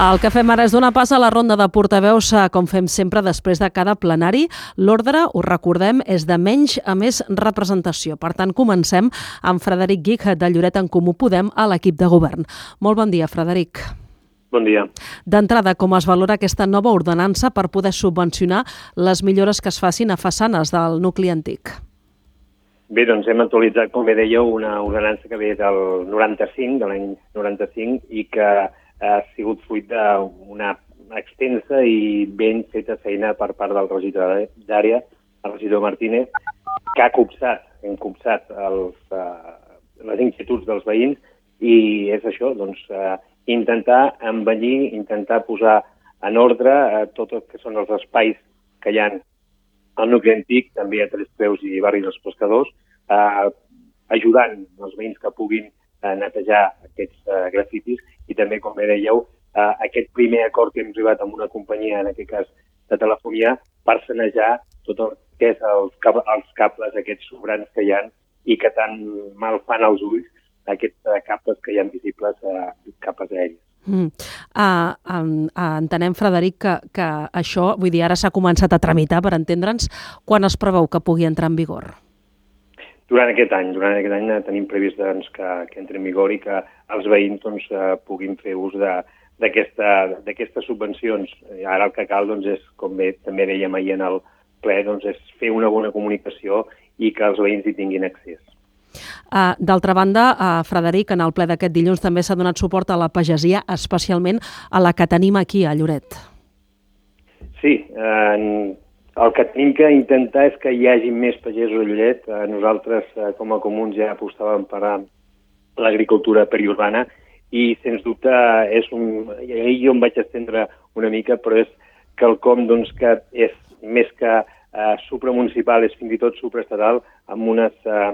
El que fem ara és donar pas a la ronda de portaveus, eh, com fem sempre després de cada plenari. L'ordre, ho recordem, és de menys a més representació. Per tant, comencem amb Frederic Guic, de Lloret en Comú Podem, a l'equip de govern. Molt bon dia, Frederic. Bon dia. D'entrada, com es valora aquesta nova ordenança per poder subvencionar les millores que es facin a façanes del nucli antic? Bé, doncs hem actualitzat, com bé dèieu, una ordenança que ve del 95, de l'any 95, i que ha sigut fruit d'una extensa i ben feta feina per part del regidor d'àrea, el regidor Martínez, que ha copsat, hem copsat els, uh, les inquietuds dels veïns i és això, doncs, uh, intentar envellir, intentar posar en ordre uh, tot el que són els espais que hi ha al nucli antic, també a Tres Preus i Barris dels Pescadors, eh, ajudant els veïns que puguin eh, netejar aquests eh, grafitis i també, com bé dèieu, eh, aquest primer acord que hem arribat amb una companyia, en aquest cas de telefonia, per sanejar tot el que és els, els cables, aquests sobrants que hi ha i que tan mal fan als ulls aquests eh, cables que hi ha visibles, eh, capes aèries. Mm. Uh, uh, uh, entenem, Frederic, que, que això, vull dir, ara s'ha començat a tramitar, per entendre'ns, quan es preveu que pugui entrar en vigor? Durant aquest any, durant aquest any tenim previst doncs, que, que entri en vigor i que els veïns doncs, uh, puguin fer ús d'aquestes subvencions. I ara el que cal doncs, és, com bé, també dèiem ahir en el ple, doncs, és fer una bona comunicació i que els veïns hi tinguin accés. Uh, D'altra banda, uh, Frederic, en el ple d'aquest dilluns també s'ha donat suport a la pagesia, especialment a la que tenim aquí, a Lloret. Sí, eh, el que tenim que intentar és que hi hagi més pagesos a Lloret. Eh, nosaltres, eh, com a comuns, ja apostàvem per l'agricultura periurbana i, sens dubte, és un... Ahir jo em vaig estendre una mica, però és quelcom doncs, que és més que eh, supramunicipal, és fins i tot supraestatal, amb unes eh,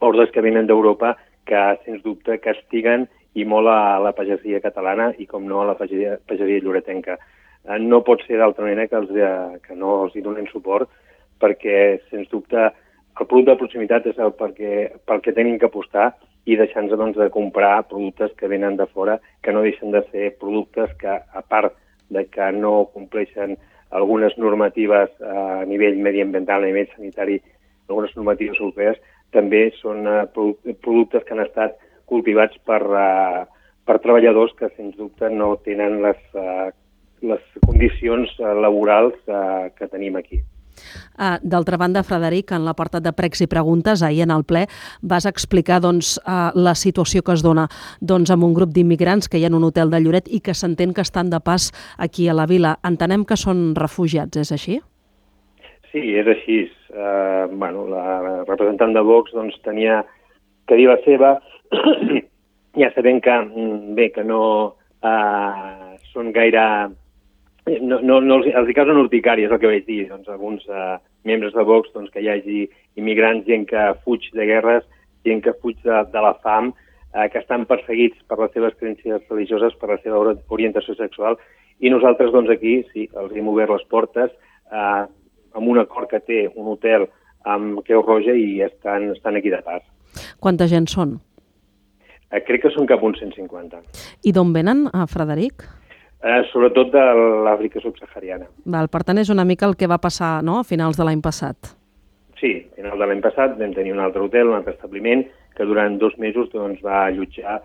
ordres que venen d'Europa que, sens dubte, castiguen i molt a la pagesia catalana i, com no, a la pagesia, pagesia lloretenca. Eh, no pot ser d'altra manera que, els, eh, que no els hi donen suport perquè, sens dubte, el producte de proximitat és el perquè, pel que tenim que apostar i deixar-nos doncs, de comprar productes que venen de fora, que no deixen de ser productes que, a part de que no compleixen algunes normatives eh, a nivell mediambiental, a nivell sanitari, algunes normatives europees, també són productes que han estat cultivats per, per treballadors que, sens dubte, no tenen les, les condicions eh, laborals eh, que tenim aquí. Uh, D'altra banda, Frederic, en l'apartat de pregs i preguntes, ahir en el ple, vas explicar doncs, uh, la situació que es dona doncs, amb un grup d'immigrants que hi ha en un hotel de Lloret i que s'entén que estan de pas aquí a la vila. Entenem que són refugiats, és així? Sí, és així. Uh, bueno, la representant de Vox doncs, tenia que dir la seva, ja sabem que, mm, bé, que no uh, són gaire... No, no, no els, els hi causen urticària, és el que vaig dir. Doncs, alguns uh, membres de Vox doncs, que hi hagi immigrants, gent que fuig de guerres, gent que fuig de, de la fam, uh, que estan perseguits per les seves creences religioses, per la seva orientació sexual, i nosaltres, doncs, aquí, sí, els hem obert les portes, eh, amb un acord que té un hotel amb Creu Roja i estan, estan aquí de pas. Quanta gent són? Eh, crec que són cap uns 150. I d'on venen, a Frederic? Eh, sobretot de l'Àfrica subsahariana. Val, per tant, és una mica el que va passar no? a finals de l'any passat. Sí, a finals de l'any passat vam tenir un altre hotel, un altre establiment, que durant dos mesos doncs, va allotjar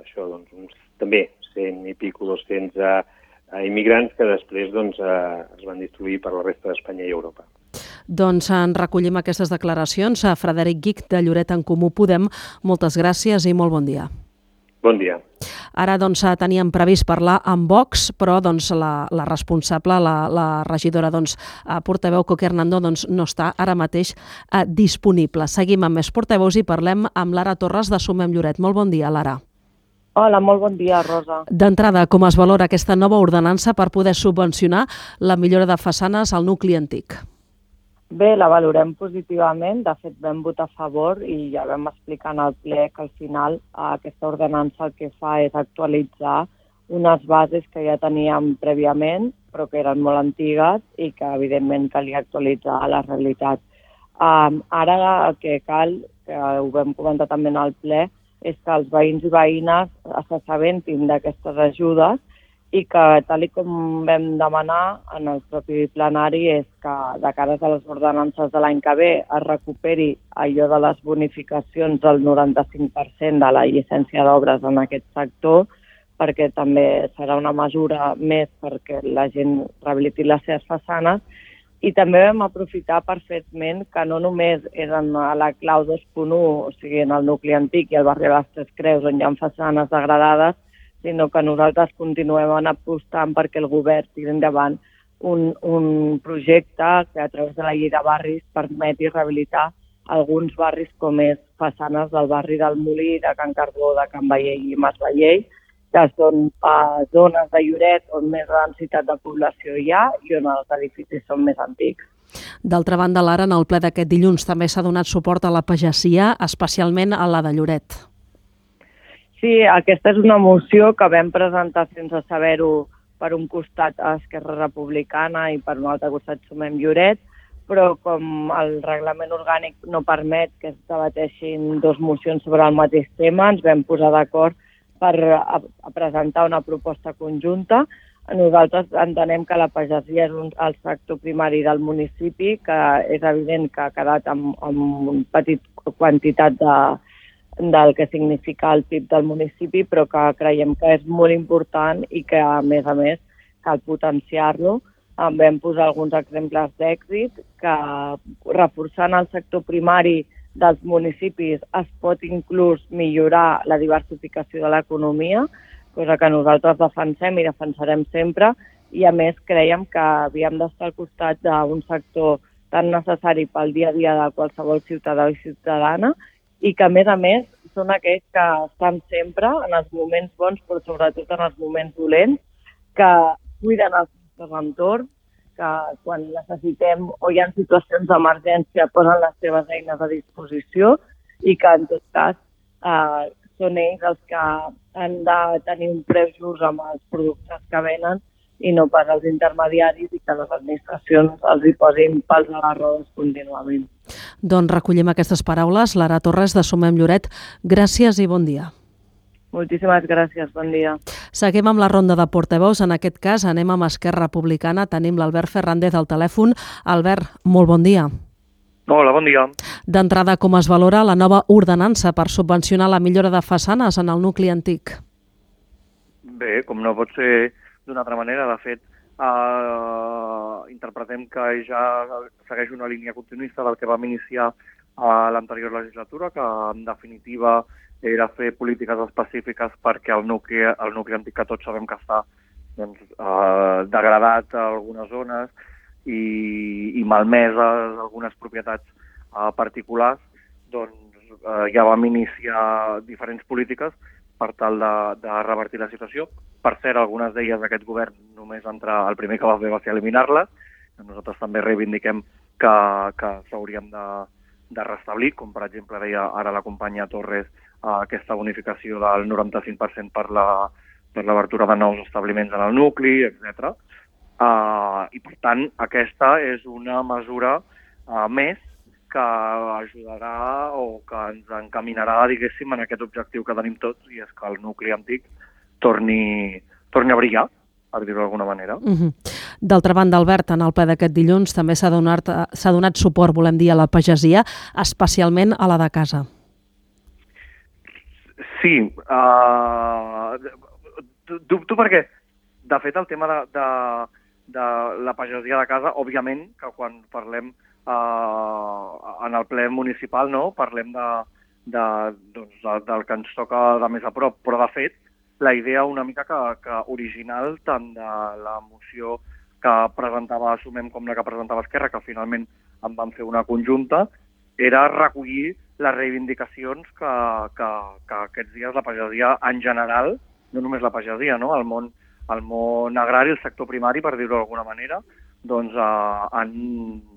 això, doncs, uns, també 100 i pico, 200 eh, a immigrants que després doncs, eh, es van distribuir per la resta d'Espanya i Europa. Doncs en recollim aquestes declaracions. A Frederic Guic, de Lloret en Comú Podem, moltes gràcies i molt bon dia. Bon dia. Ara doncs, teníem previst parlar amb Vox, però doncs, la, la responsable, la, la regidora doncs, portaveu Coque Hernando doncs, no està ara mateix eh, disponible. Seguim amb més portaveus i parlem amb Lara Torres de Sumem Lloret. Molt bon dia, Lara. Hola, molt bon dia, Rosa. D'entrada, com es valora aquesta nova ordenança per poder subvencionar la millora de façanes al nucli antic? Bé, la valorem positivament. De fet, vam votar a favor i ja vam explicar en el ple que al final aquesta ordenança el que fa és actualitzar unes bases que ja teníem prèviament, però que eren molt antigues i que, evidentment, calia actualitzar la realitat. Um, ara el que cal, que ho vam comentar també en el ple, és que els veïns i veïnes s'assabentin d'aquestes ajudes i que, tal com vam demanar en el propi plenari, és que de cara a les ordenances de l'any que ve es recuperi allò de les bonificacions del 95% de la llicència d'obres en aquest sector, perquè també serà una mesura més perquè la gent rehabiliti les seves façanes. I també vam aprofitar perfectament que no només eren a la clau 2.1, o sigui, en el nucli antic i al barri de les Tres Creus, on hi ha façanes degradades, sinó que nosaltres continuem apostant perquè el govern tiri endavant un, un projecte que a través de la llei de barris permeti rehabilitar alguns barris com és façanes del barri del Molí, de Can Carbó, de Can Vallell i Mas Vallell, que són uh, zones de Lloret on més densitat de població hi ha i on els edificis són més antics. D'altra banda, l'ara, en el ple d'aquest dilluns també s'ha donat suport a la pagesia, especialment a la de Lloret. Sí, aquesta és una moció que vam presentar sense saber-ho per un costat a Esquerra Republicana i per un altre costat Sumem Lloret, però com el reglament orgànic no permet que es debateixin dos mocions sobre el mateix tema, ens vam posar d'acord per a, a presentar una proposta conjunta. Nosaltres entenem que la pagesia és un, el sector primari del municipi, que és evident que ha quedat amb, amb una petita quantitat de, del que significa el PIB del municipi, però que creiem que és molt important i que, a més a més, cal potenciar-lo. Vam posar alguns exemples d'èxit que, reforçant el sector primari dels municipis, es pot inclús millorar la diversificació de l'economia, cosa que nosaltres defensem i defensarem sempre, i a més creiem que havíem d'estar al costat d'un sector tan necessari pel dia a dia de qualsevol ciutadà i ciutadana i que, a més a més, són aquells que estan sempre en els moments bons, però sobretot en els moments dolents, que cuiden els nostres entorns, que quan necessitem o hi ha situacions d'emergència posen les seves eines a disposició i que, en tot cas, eh, són ells els que han de tenir un preu just amb els productes que venen i no pas els intermediaris i que les administracions els hi posin pals a les rodes contínuament. Doncs recollim aquestes paraules. Lara Torres, de Sumem Lloret, gràcies i bon dia. Moltíssimes gràcies, bon dia. Seguim amb la ronda de portaveus. En aquest cas anem amb Esquerra Republicana. Tenim l'Albert Ferrandez al telèfon. Albert, molt bon dia. Hola, bon dia. D'entrada, com es valora la nova ordenança per subvencionar la millora de façanes en el nucli antic? Bé, com no pot ser d'una altra manera, de fet, eh, interpretem que ja segueix una línia continuista del que vam iniciar a l'anterior legislatura, que en definitiva era fer polítiques específiques perquè el nucli, el nucli antic que tots sabem que està doncs, eh, degradat a algunes zones i, i malmeses algunes propietats eh, particulars, doncs eh, ja vam iniciar diferents polítiques per tal de, de revertir la situació. Per cert, algunes d'elles d'aquest govern només entrar, el primer que va fer va ser eliminar-les. Nosaltres també reivindiquem que, que s'hauríem de, de restablir, com per exemple deia ara la companya Torres, eh, aquesta bonificació del 95% per la per l'obertura de nous establiments en el nucli, etc. Uh, eh, I, per tant, aquesta és una mesura uh, més que ajudarà o que ens encaminarà, diguéssim, en aquest objectiu que tenim tots, i és que el nucli antic torni, torni a brillar, per dir-ho d'alguna manera. Uh -huh. D'altra banda, Albert, en el ple d'aquest dilluns també s'ha donat, donat suport, volem dir, a la pagesia, especialment a la de casa. Sí, uh, dubto perquè, de fet, el tema de, de, de la pagesia de casa, òbviament, que quan parlem eh, en el ple municipal no? parlem de, de, doncs, de, del que ens toca de més a prop, però de fet la idea una mica que, que original tant de la moció que presentava Assumem com la que presentava Esquerra, que finalment en van fer una conjunta, era recollir les reivindicacions que, que, que aquests dies la pagesia en general, no només la pagesia, no? el, món, el món agrari, el sector primari, per dir-ho d'alguna manera, doncs, eh, han,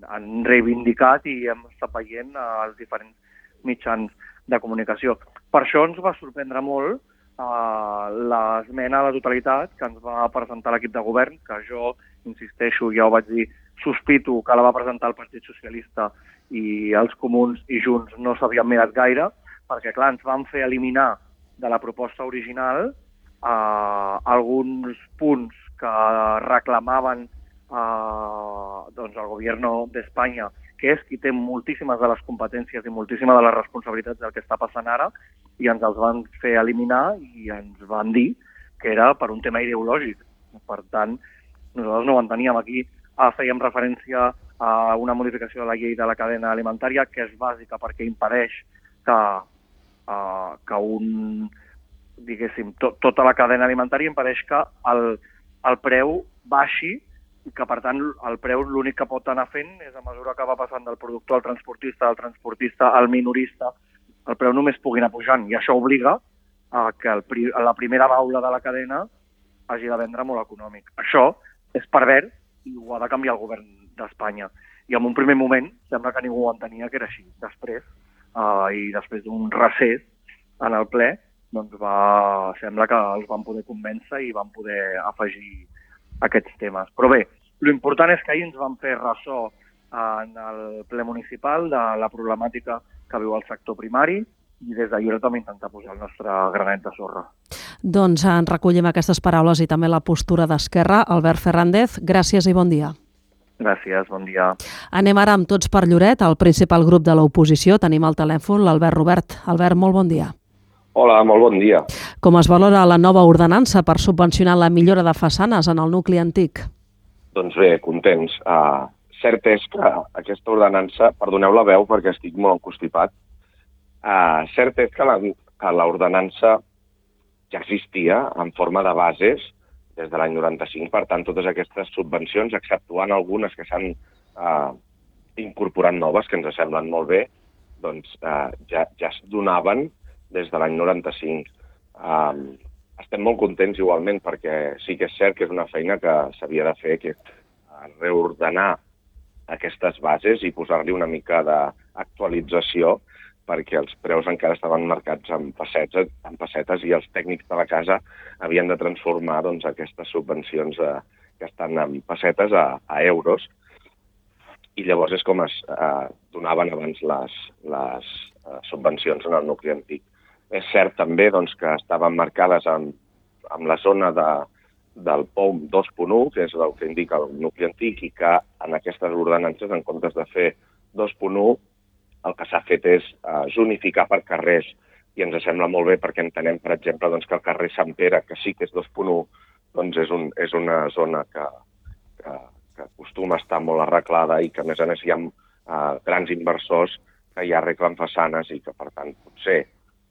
han reivindicat i hem estat veient eh, els diferents mitjans de comunicació. Per això ens va sorprendre molt eh, l'esmena a la totalitat que ens va presentar l'equip de govern, que jo, insisteixo, ja ho vaig dir, sospito que la va presentar el Partit Socialista i els comuns i Junts no s'havien mirat gaire, perquè, clar, ens van fer eliminar de la proposta original eh, alguns punts que reclamaven eh, doncs el govern d'Espanya, que és qui té moltíssimes de les competències i moltíssimes de les responsabilitats del que està passant ara, i ens els van fer eliminar i ens van dir que era per un tema ideològic. Per tant, nosaltres no ho enteníem aquí. Ah, fèiem referència a una modificació de la llei de la cadena alimentària que és bàsica perquè impedeix que, uh, que un, diguéssim, to, tota la cadena alimentària impedeix que el, el preu baixi i que, per tant, el preu l'únic que pot anar fent és a mesura que va passant del productor al transportista, del transportista al minorista, el preu només pugui anar pujant. I això obliga a que el, la primera baula de la cadena hagi de vendre molt econòmic. Això és pervers i ho ha de canviar el govern d'Espanya. I en un primer moment sembla que ningú ho entenia que era així. Després, uh, i després d'un recés en el ple, doncs va, sembla que els van poder convèncer i van poder afegir aquests temes. Però bé, l'important és que ahir ens van fer ressò en el ple municipal de la problemàtica que viu el sector primari i des de Lloret vam intentar posar el nostre granet de sorra. Doncs en recollim aquestes paraules i també la postura d'Esquerra. Albert Ferrandez, gràcies i bon dia. Gràcies, bon dia. Anem ara amb tots per Lloret, el principal grup de l'oposició. Tenim al telèfon l'Albert Robert. Albert, molt bon dia. Hola, molt bon dia. Com es valora la nova ordenança per subvencionar la millora de façanes en el nucli antic? Doncs bé, contents. Uh, cert és que aquesta ordenança, perdoneu la veu perquè estic molt constipat, uh, cert és que l'ordenança ja existia en forma de bases des de l'any 95, per tant, totes aquestes subvencions, exceptuant algunes que s'han uh, incorporat noves, que ens semblen molt bé, doncs uh, ja, ja es donaven des de l'any 95. Um, estem molt contents igualment perquè sí que és cert que és una feina que s'havia de fer, que és reordenar aquestes bases i posar-li una mica d'actualització perquè els preus encara estaven marcats en pessetes, en pessetes i els tècnics de la casa havien de transformar doncs, aquestes subvencions eh, que estan en pessetes a, a euros i llavors és com es eh, donaven abans les, les eh, subvencions en el nucli antic. És cert també doncs, que estaven marcades en, en la zona de, del POM 2.1, que és el que indica el nucli antic, i que en aquestes ordenances, en comptes de fer 2.1, el que s'ha fet és uh, zonificar per carrers, i ens sembla molt bé perquè entenem, per exemple, doncs, que el carrer Sant Pere, que sí que és 2.1, doncs és, un, és una zona que, que, que acostuma a estar molt arreglada i que, a més a més, hi ha uh, grans inversors que ja arreglen façanes i que, per tant, potser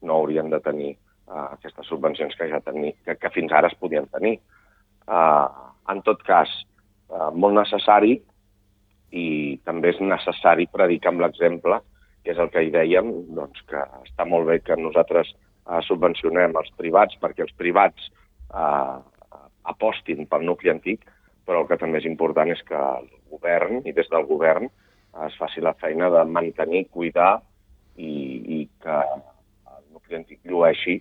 no haurien de tenir uh, aquestes subvencions que ja teni, que, que fins ara es podien tenir. Eh, en tot cas, eh, molt necessari i també és necessari predicar amb l'exemple, que és el que hi dèiem, doncs que està molt bé que nosaltres eh, subvencionem els privats perquè els privats eh, apostin pel nucli antic, però el que també és important és que el govern i des del govern es faci la feina de mantenir, cuidar i, i que antic llueixi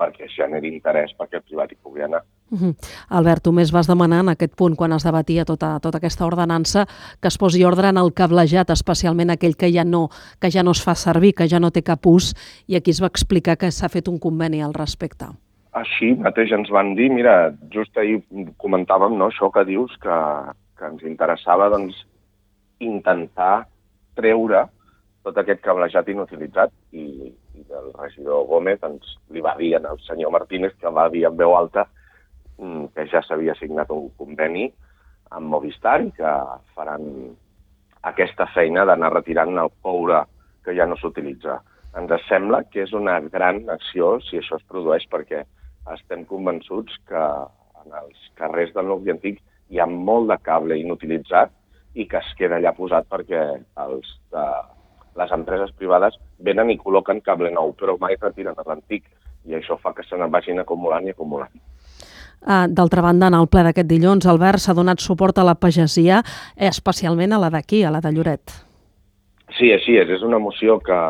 perquè generi interès perquè el privat hi pugui anar. Uh -huh. Albert, tu més vas demanar en aquest punt, quan es debatia tota, tota aquesta ordenança, que es posi ordre en el cablejat, especialment aquell que ja, no, que ja no es fa servir, que ja no té cap ús, i aquí es va explicar que s'ha fet un conveni al respecte. Així mateix ens van dir, mira, just ahir comentàvem no, això que dius, que, que ens interessava doncs, intentar treure tot aquest cablejat inutilitzat i, i el regidor Gómez ens li va dir al senyor Martínez que va dir en veu alta Mm, que ja s'havia signat un conveni amb Movistar i que faran aquesta feina d'anar retirant el coure que ja no s'utilitza. Ens sembla que és una gran acció si això es produeix perquè estem convençuts que en els carrers del nucli antic hi ha molt de cable inutilitzat i que es queda allà posat perquè els, de, les empreses privades venen i col·loquen cable nou, però mai retiren l'antic i això fa que se n'en vagin acumulant i acumulant. Uh, D'altra banda, en el ple d'aquest dilluns, Albert s'ha donat suport a la pagesia, eh, especialment a la d'aquí, a la de Lloret. Sí, així és. És una moció que,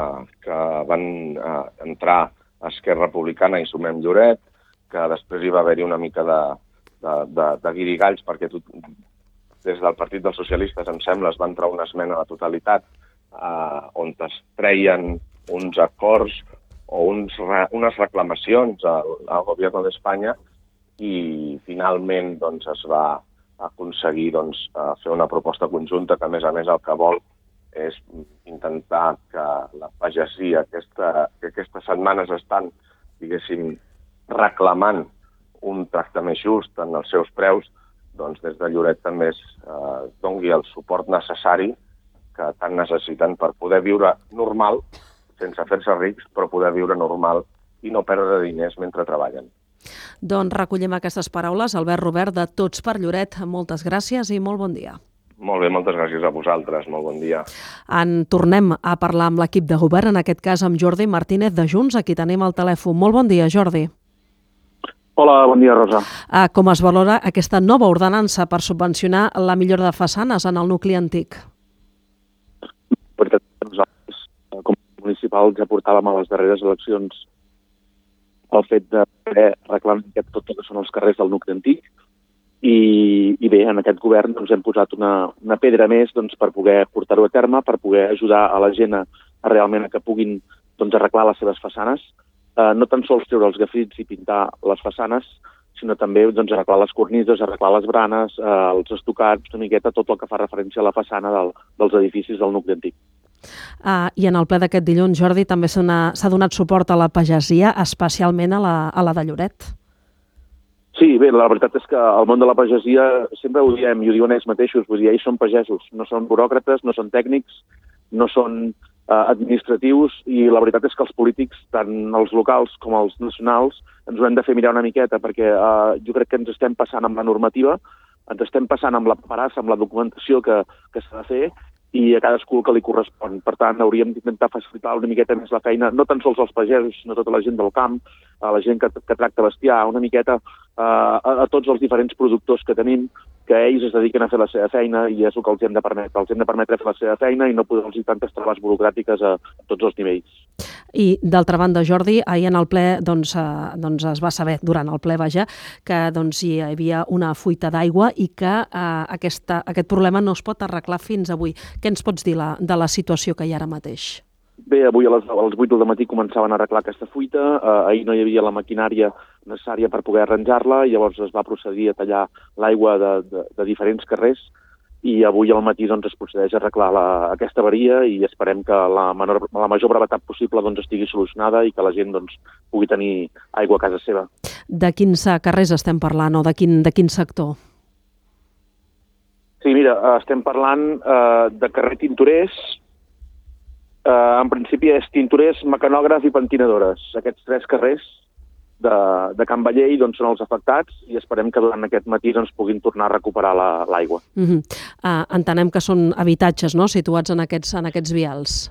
que van uh, entrar Esquerra Republicana i Sumem Lloret, que després hi va haver-hi una mica de, de, de, de guirigalls, perquè tot, des del Partit dels Socialistes, em sembla, es va entrar una esmena a la totalitat uh, on es treien uns acords o uns, unes reclamacions al, al govern d'Espanya i finalment doncs, es va aconseguir doncs, fer una proposta conjunta que, a més a més, el que vol és intentar que la pagesia, aquesta, que aquestes setmanes estan, diguéssim, reclamant un tracte més just en els seus preus, doncs des de Lloret també es eh, dongui el suport necessari que tant necessiten per poder viure normal, sense fer-se rics, però poder viure normal i no perdre diners mentre treballen. Doncs recollim aquestes paraules. Albert Robert, de Tots per Lloret, moltes gràcies i molt bon dia. Molt bé, moltes gràcies a vosaltres. Molt bon dia. En tornem a parlar amb l'equip de govern, en aquest cas amb Jordi Martínez de Junts, aquí tenim el telèfon. Molt bon dia, Jordi. Hola, bon dia, Rosa. Uh, com es valora aquesta nova ordenança per subvencionar la millora de façanes en el nucli antic? Perquè nosaltres, com a municipal, ja portàvem a les darreres eleccions el fet de poder arreglar tot el que són els carrers del nucli antic i, i bé, en aquest govern doncs, hem posat una, una pedra més doncs, per poder portar-ho a terme, per poder ajudar a la gent a, a realment a que puguin doncs, arreglar les seves façanes eh, no tan sols treure els gafrits i pintar les façanes, sinó també doncs, arreglar les cornises, arreglar les branes, eh, els estocats, una miqueta tot el que fa referència a la façana del, dels edificis del nucli antic. Uh, I en el ple d'aquest dilluns, Jordi, també s'ha donat suport a la pagesia, especialment a la, a la de Lloret. Sí, bé, la veritat és que el món de la pagesia sempre ho diem, i ho diuen ells mateixos, vull dir, ells són pagesos, no són buròcrates, no són tècnics, no són eh, administratius i la veritat és que els polítics, tant els locals com els nacionals, ens ho hem de fer mirar una miqueta perquè eh, jo crec que ens estem passant amb la normativa, ens estem passant amb la paperassa, amb la documentació que, que s'ha de fer i a cadascú el que li correspon. Per tant, hauríem d'intentar facilitar una miqueta més la feina, no tan sols als pagesos, sinó a tota la gent del camp, a la gent que, que tracta bestiar, una miqueta uh, a, a tots els diferents productors que tenim, que ells es dediquen a fer la seva feina i és el que els hem de permetre. Els hem de permetre fer la seva feina i no posar-los tantes traves burocràtiques a, tots els nivells. I, d'altra banda, Jordi, ahir en el ple doncs, eh, doncs es va saber, durant el ple, vaja, que doncs, hi havia una fuita d'aigua i que eh, aquesta, aquest problema no es pot arreglar fins avui. Què ens pots dir la, de la situació que hi ha ara mateix? Bé, avui a les, a les 8 del matí començaven a arreglar aquesta fuita, eh, ahir no hi havia la maquinària necessària per poder arranjar-la, llavors es va procedir a tallar l'aigua de, de, de diferents carrers i avui al matí doncs, es procedeix a arreglar la, aquesta avaria i esperem que la, menor, la major brevetat possible doncs, estigui solucionada i que la gent doncs, pugui tenir aigua a casa seva. De quins carrers estem parlant o de quin, de quin sector? Sí, mira, estem parlant eh, de carrer Tintorers, eh, en principi és tintorers, mecanògraf i pentinadores. Aquests tres carrers de, de Can Vallell doncs, són els afectats i esperem que durant aquest matí doncs, puguin tornar a recuperar l'aigua. La, uh -huh. uh, entenem que són habitatges no? situats en aquests, en aquests vials.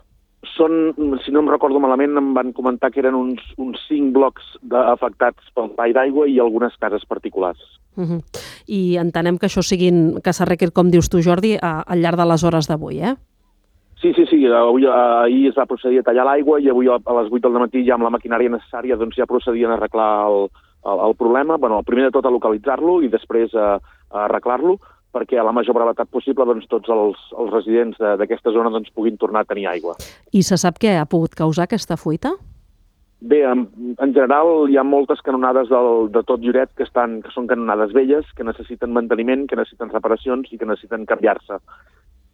Són, si no em recordo malament, em van comentar que eren uns, uns cinc blocs afectats pel tall d'aigua i algunes cases particulars. Uh -huh. I entenem que això siguin, que s'arregli, com dius tu, Jordi, a, al llarg de les hores d'avui, eh? Sí, sí, sí. Avui, ahir es va procedir a tallar l'aigua i avui a les 8 del matí ja amb la maquinària necessària doncs ja procedien a arreglar el, el, el problema. Bueno, primer de tot a localitzar-lo i després a, a arreglar-lo perquè a la major brevetat possible doncs, tots els, els residents d'aquesta zona doncs, puguin tornar a tenir aigua. I se sap què ha pogut causar aquesta fuita? Bé, en, en general hi ha moltes canonades del, de tot Lloret que, estan, que són canonades velles, que necessiten manteniment, que necessiten reparacions i que necessiten canviar-se.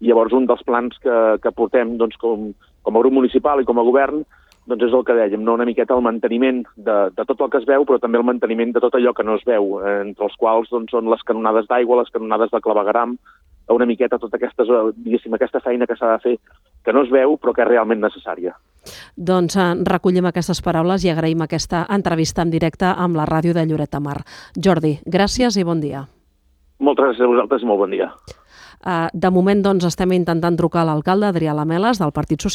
I llavors un dels plans que, que portem doncs, com, com a grup municipal i com a govern doncs és el que dèiem, no? una miqueta el manteniment de, de tot el que es veu, però també el manteniment de tot allò que no es veu, eh, entre els quals doncs, són les canonades d'aigua, les canonades de clavegaram, una miqueta tota aquesta, diguéssim, aquesta feina que s'ha de fer, que no es veu, però que és realment necessària. Doncs eh, recollim aquestes paraules i agraïm aquesta entrevista en directe amb la ràdio de Lloret de Mar. Jordi, gràcies i bon dia. Moltes gràcies a vosaltres i molt bon dia. Uh, de moment doncs, estem intentant trucar a l'alcalde Adrià Lameles del Partit Social